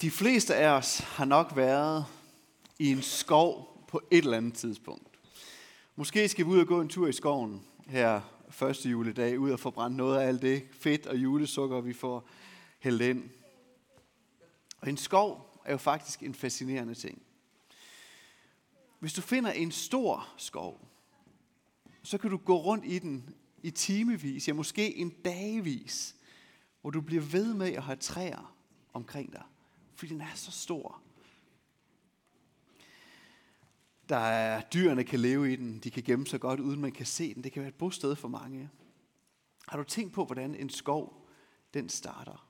De fleste af os har nok været i en skov på et eller andet tidspunkt. Måske skal vi ud og gå en tur i skoven her første juledag, ud og få brændt noget af alt det fedt og julesukker, vi får hældt ind. Og en skov er jo faktisk en fascinerende ting. Hvis du finder en stor skov, så kan du gå rundt i den i timevis, ja måske en dagvis, hvor du bliver ved med at have træer omkring dig fordi den er så stor. Der er dyrene kan leve i den, de kan gemme sig godt, uden man kan se den. Det kan være et bosted for mange. Har du tænkt på, hvordan en skov, den starter?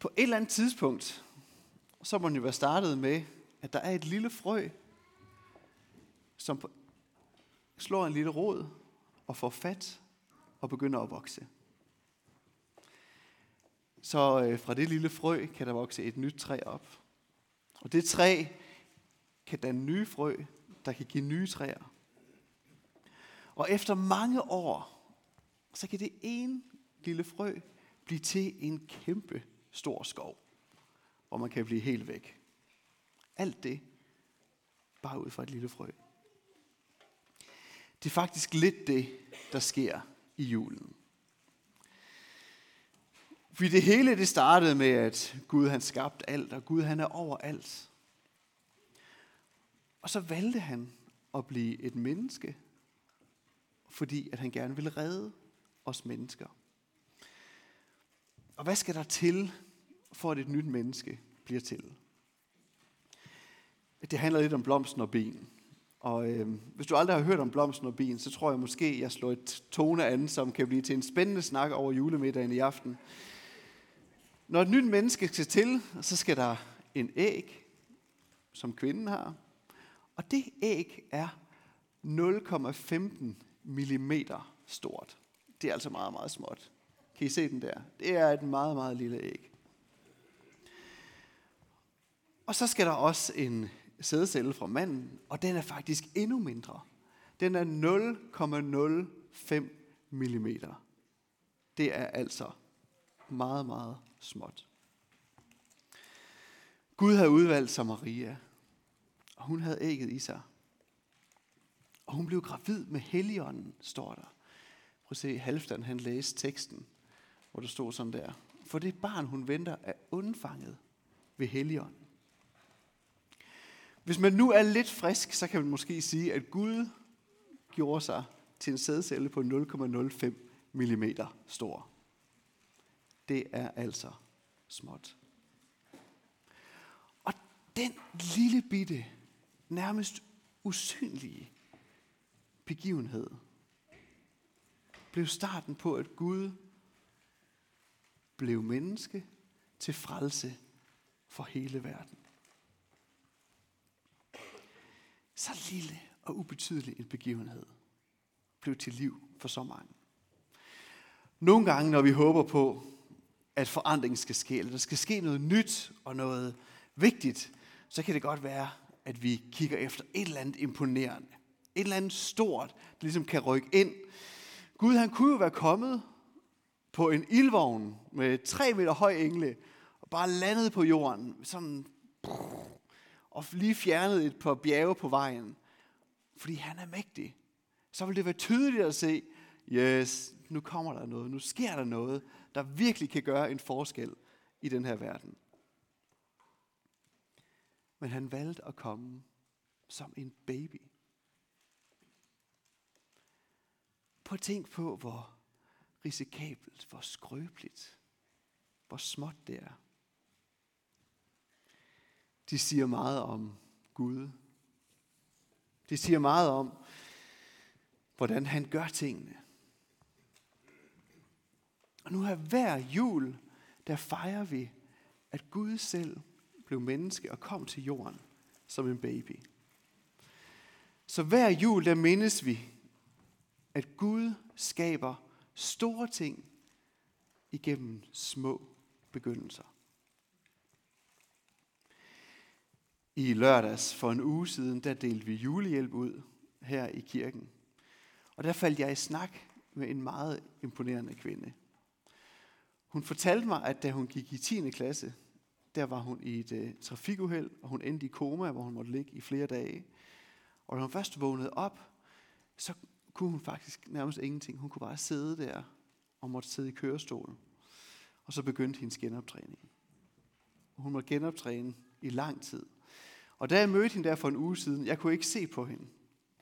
På et eller andet tidspunkt, så må den jo være startet med, at der er et lille frø, som slår en lille rod og får fat og begynder at vokse så øh, fra det lille frø kan der vokse et nyt træ op. Og det træ kan danne nye frø, der kan give nye træer. Og efter mange år, så kan det ene lille frø blive til en kæmpe stor skov, hvor man kan blive helt væk. Alt det bare ud fra et lille frø. Det er faktisk lidt det, der sker i julen. Fordi det hele det startede med, at Gud han skabte alt, og Gud han er over alt. Og så valgte han at blive et menneske, fordi at han gerne ville redde os mennesker. Og hvad skal der til, for at et nyt menneske bliver til? Det handler lidt om blomsten og ben. Og øh, hvis du aldrig har hørt om blomsten og ben, så tror jeg måske, jeg slår et tone an, som kan blive til en spændende snak over julemiddagen i aften. Når et nyt menneske skal til, så skal der en æg, som kvinden har. Og det æg er 0,15 mm stort. Det er altså meget, meget småt. Kan I se den der? Det er et meget, meget lille æg. Og så skal der også en sædcelle fra manden, og den er faktisk endnu mindre. Den er 0,05 mm. Det er altså meget, meget småt. Gud havde udvalgt sig Maria, og hun havde ægget i sig. Og hun blev gravid med Helligånden, står der. Prøv at se, Halvdan han læste teksten, hvor der stod sådan der. For det barn, hun venter, er undfanget ved Helligånden. Hvis man nu er lidt frisk, så kan man måske sige, at Gud gjorde sig til en sædcelle på 0,05 mm stor det er altså småt. Og den lille bitte, nærmest usynlige begivenhed, blev starten på, at Gud blev menneske til frelse for hele verden. Så lille og ubetydelig en begivenhed blev til liv for så mange. Nogle gange, når vi håber på, at forandringen skal ske, eller der skal ske noget nyt og noget vigtigt, så kan det godt være, at vi kigger efter et eller andet imponerende. Et eller andet stort, der ligesom kan rykke ind. Gud, han kunne jo være kommet på en ildvogn med tre meter høj engle, og bare landet på jorden, sådan, og lige fjernet et par bjerge på vejen. Fordi han er mægtig. Så vil det være tydeligt at se, yes, nu kommer der noget, nu sker der noget, der virkelig kan gøre en forskel i den her verden. Men han valgte at komme som en baby. Prøv at tænk på, hvor risikabelt, hvor skrøbeligt, hvor småt det er. De siger meget om Gud. De siger meget om, hvordan han gør tingene. Og nu her hver jul, der fejrer vi, at Gud selv blev menneske og kom til jorden som en baby. Så hver jul, der mindes vi, at Gud skaber store ting igennem små begyndelser. I lørdags for en uge siden, der delte vi julehjælp ud her i kirken. Og der faldt jeg i snak med en meget imponerende kvinde. Hun fortalte mig, at da hun gik i 10. klasse, der var hun i et uh, trafikuheld, og hun endte i koma, hvor hun måtte ligge i flere dage. Og da hun først vågnede op, så kunne hun faktisk nærmest ingenting. Hun kunne bare sidde der og måtte sidde i kørestolen. Og så begyndte hendes genoptræning. Hun måtte genoptræne i lang tid. Og da jeg mødte hende der for en uge siden, jeg kunne ikke se på hende,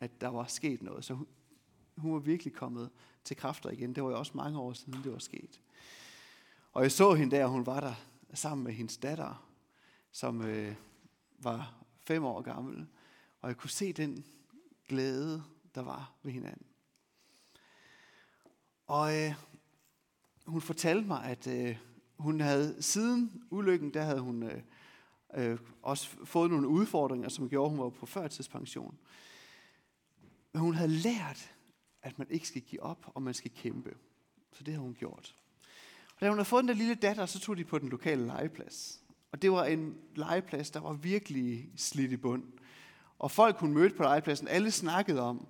at der var sket noget. Så hun, hun var virkelig kommet til kræfter igen. Det var jo også mange år siden, det var sket. Og jeg så hende der, hun var der sammen med hendes datter, som øh, var fem år gammel. Og jeg kunne se den glæde, der var ved hinanden. Og øh, hun fortalte mig, at øh, hun havde siden ulykken, der havde hun øh, øh, også fået nogle udfordringer, som gjorde, at hun var på førtidspension. Men hun havde lært, at man ikke skal give op, og man skal kæmpe. Så det har hun gjort. Da hun havde fået den der lille datter, så tog de på den lokale legeplads. Og det var en legeplads, der var virkelig slidt i bund. Og folk, hun mødte på legepladsen, alle snakkede om,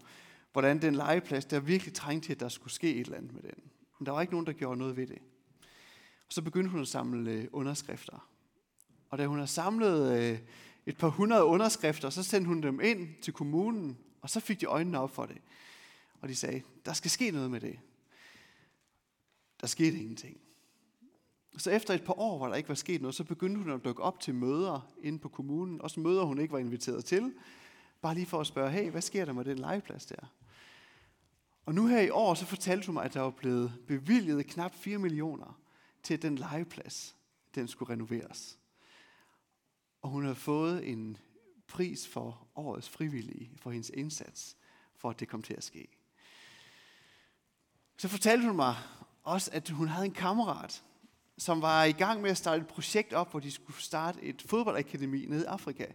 hvordan den legeplads, der virkelig trængte til, at der skulle ske et eller andet med den. Men der var ikke nogen, der gjorde noget ved det. Og så begyndte hun at samle øh, underskrifter. Og da hun har samlet øh, et par hundrede underskrifter, så sendte hun dem ind til kommunen, og så fik de øjnene op for det. Og de sagde, der skal ske noget med det. Der skete ingenting. Så efter et par år, hvor der ikke var sket noget, så begyndte hun at dukke op til møder inde på kommunen. Også møder, hun ikke var inviteret til. Bare lige for at spørge, hey, hvad sker der med den legeplads der? Og nu her i år, så fortalte hun mig, at der var blevet bevilget knap 4 millioner til den legeplads, den skulle renoveres. Og hun har fået en pris for årets frivillige, for hendes indsats, for at det kom til at ske. Så fortalte hun mig også, at hun havde en kammerat, som var i gang med at starte et projekt op, hvor de skulle starte et fodboldakademi nede i Afrika.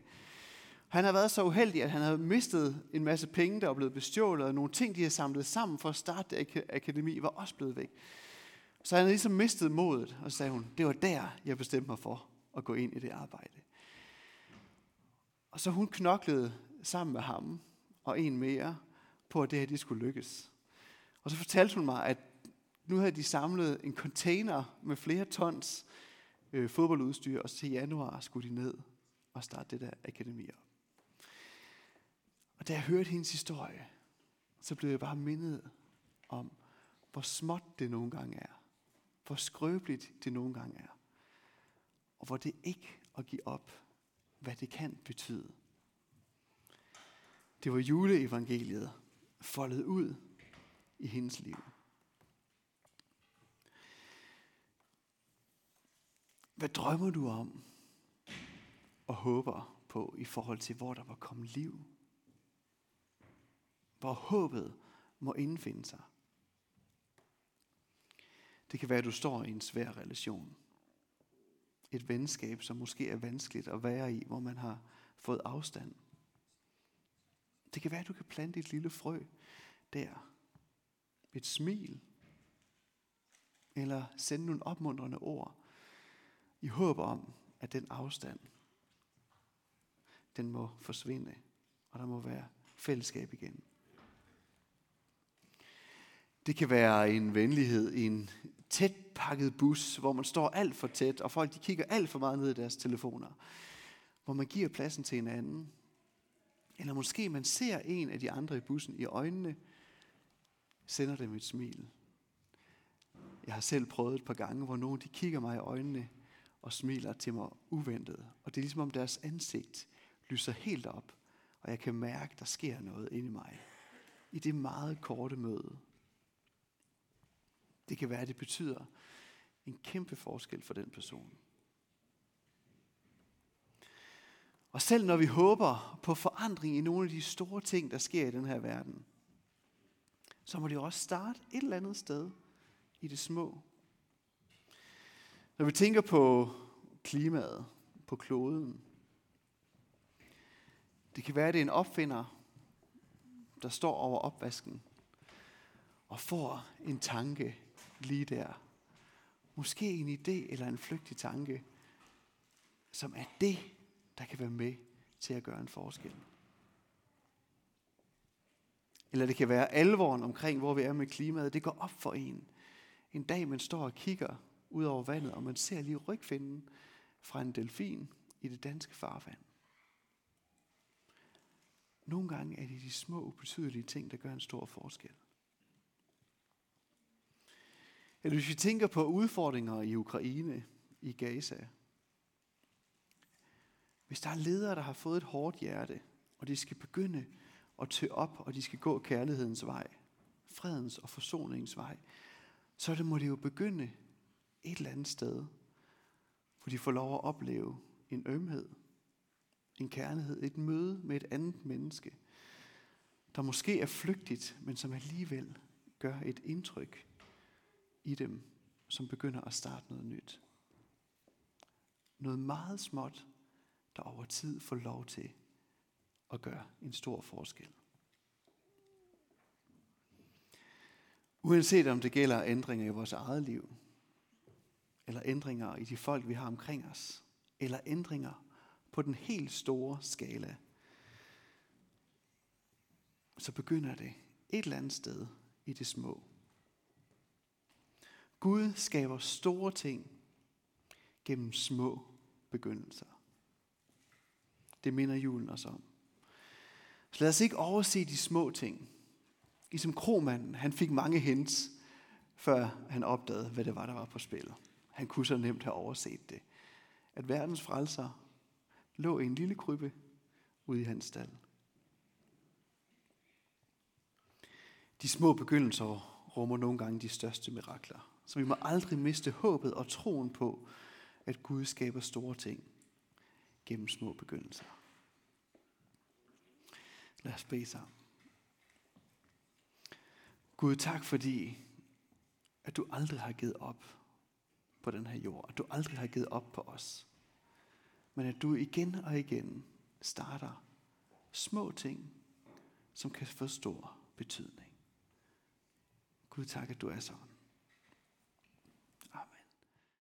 Han har været så uheldig, at han havde mistet en masse penge, der var blevet bestjålet, og nogle ting, de havde samlet sammen for at starte det akademi, var også blevet væk. Så han havde ligesom mistet modet, og sagde hun, det var der, jeg bestemte mig for at gå ind i det arbejde. Og så hun knoklede sammen med ham og en mere på, at det her de skulle lykkes. Og så fortalte hun mig, at nu havde de samlet en container med flere tons øh, fodboldudstyr, og til januar skulle de ned og starte det der akademi op. Og da jeg hørte hendes historie, så blev jeg bare mindet om, hvor småt det nogle gange er. Hvor skrøbeligt det nogle gange er. Og hvor det ikke at give op, hvad det kan betyde. Det var juleevangeliet foldet ud i hendes liv. Hvad drømmer du om og håber på i forhold til, hvor der var kommet liv? Hvor håbet må indfinde sig. Det kan være, at du står i en svær relation. Et venskab, som måske er vanskeligt at være i, hvor man har fået afstand. Det kan være, at du kan plante et lille frø der. Et smil. Eller sende nogle opmuntrende ord. I håb om, at den afstand, den må forsvinde. Og der må være fællesskab igen. Det kan være en venlighed i en tæt pakket bus, hvor man står alt for tæt, og folk de kigger alt for meget ned i deres telefoner. Hvor man giver pladsen til en anden. Eller måske man ser en af de andre i bussen i øjnene, sender dem et smil. Jeg har selv prøvet et par gange, hvor nogen de kigger mig i øjnene og smiler til mig uventet. Og det er ligesom om deres ansigt lyser helt op, og jeg kan mærke, der sker noget inde i mig. I det meget korte møde. Det kan være, at det betyder en kæmpe forskel for den person. Og selv når vi håber på forandring i nogle af de store ting, der sker i den her verden, så må det jo også starte et eller andet sted i det små. Når vi tænker på klimaet, på kloden, det kan være, at det er en opfinder, der står over opvasken og får en tanke lige der. Måske en idé eller en flygtig tanke, som er det, der kan være med til at gøre en forskel. Eller det kan være alvoren omkring, hvor vi er med klimaet. Det går op for en. En dag, man står og kigger ud over vandet, og man ser lige rygfinden fra en delfin i det danske farvand. Nogle gange er det de små, ubetydelige ting, der gør en stor forskel. Eller hvis vi tænker på udfordringer i Ukraine, i Gaza. Hvis der er ledere, der har fået et hårdt hjerte, og de skal begynde at tø op, og de skal gå kærlighedens vej, fredens og forsoningens vej, så det må det jo begynde et eller andet sted, hvor de får lov at opleve en ømhed, en kærlighed, et møde med et andet menneske, der måske er flygtigt, men som alligevel gør et indtryk i dem, som begynder at starte noget nyt. Noget meget småt, der over tid får lov til at gøre en stor forskel. Uanset om det gælder ændringer i vores eget liv, eller ændringer i de folk, vi har omkring os, eller ændringer på den helt store skala, så begynder det et eller andet sted i det små. Gud skaber store ting gennem små begyndelser. Det minder julen os om. Så lad os ikke overse de små ting. Ligesom kromanden, han fik mange hints, før han opdagede, hvad det var, der var på spil. Han kunne så nemt have overset det. At verdens frelser lå i en lille krybbe ude i hans stald. De små begyndelser rummer nogle gange de største mirakler. Så vi må aldrig miste håbet og troen på, at Gud skaber store ting gennem små begyndelser. Lad os bede sammen. Gud, tak fordi, at du aldrig har givet op på den her jord. At du aldrig har givet op på os. Men at du igen og igen starter små ting, som kan få stor betydning. Gud, tak, at du er sådan.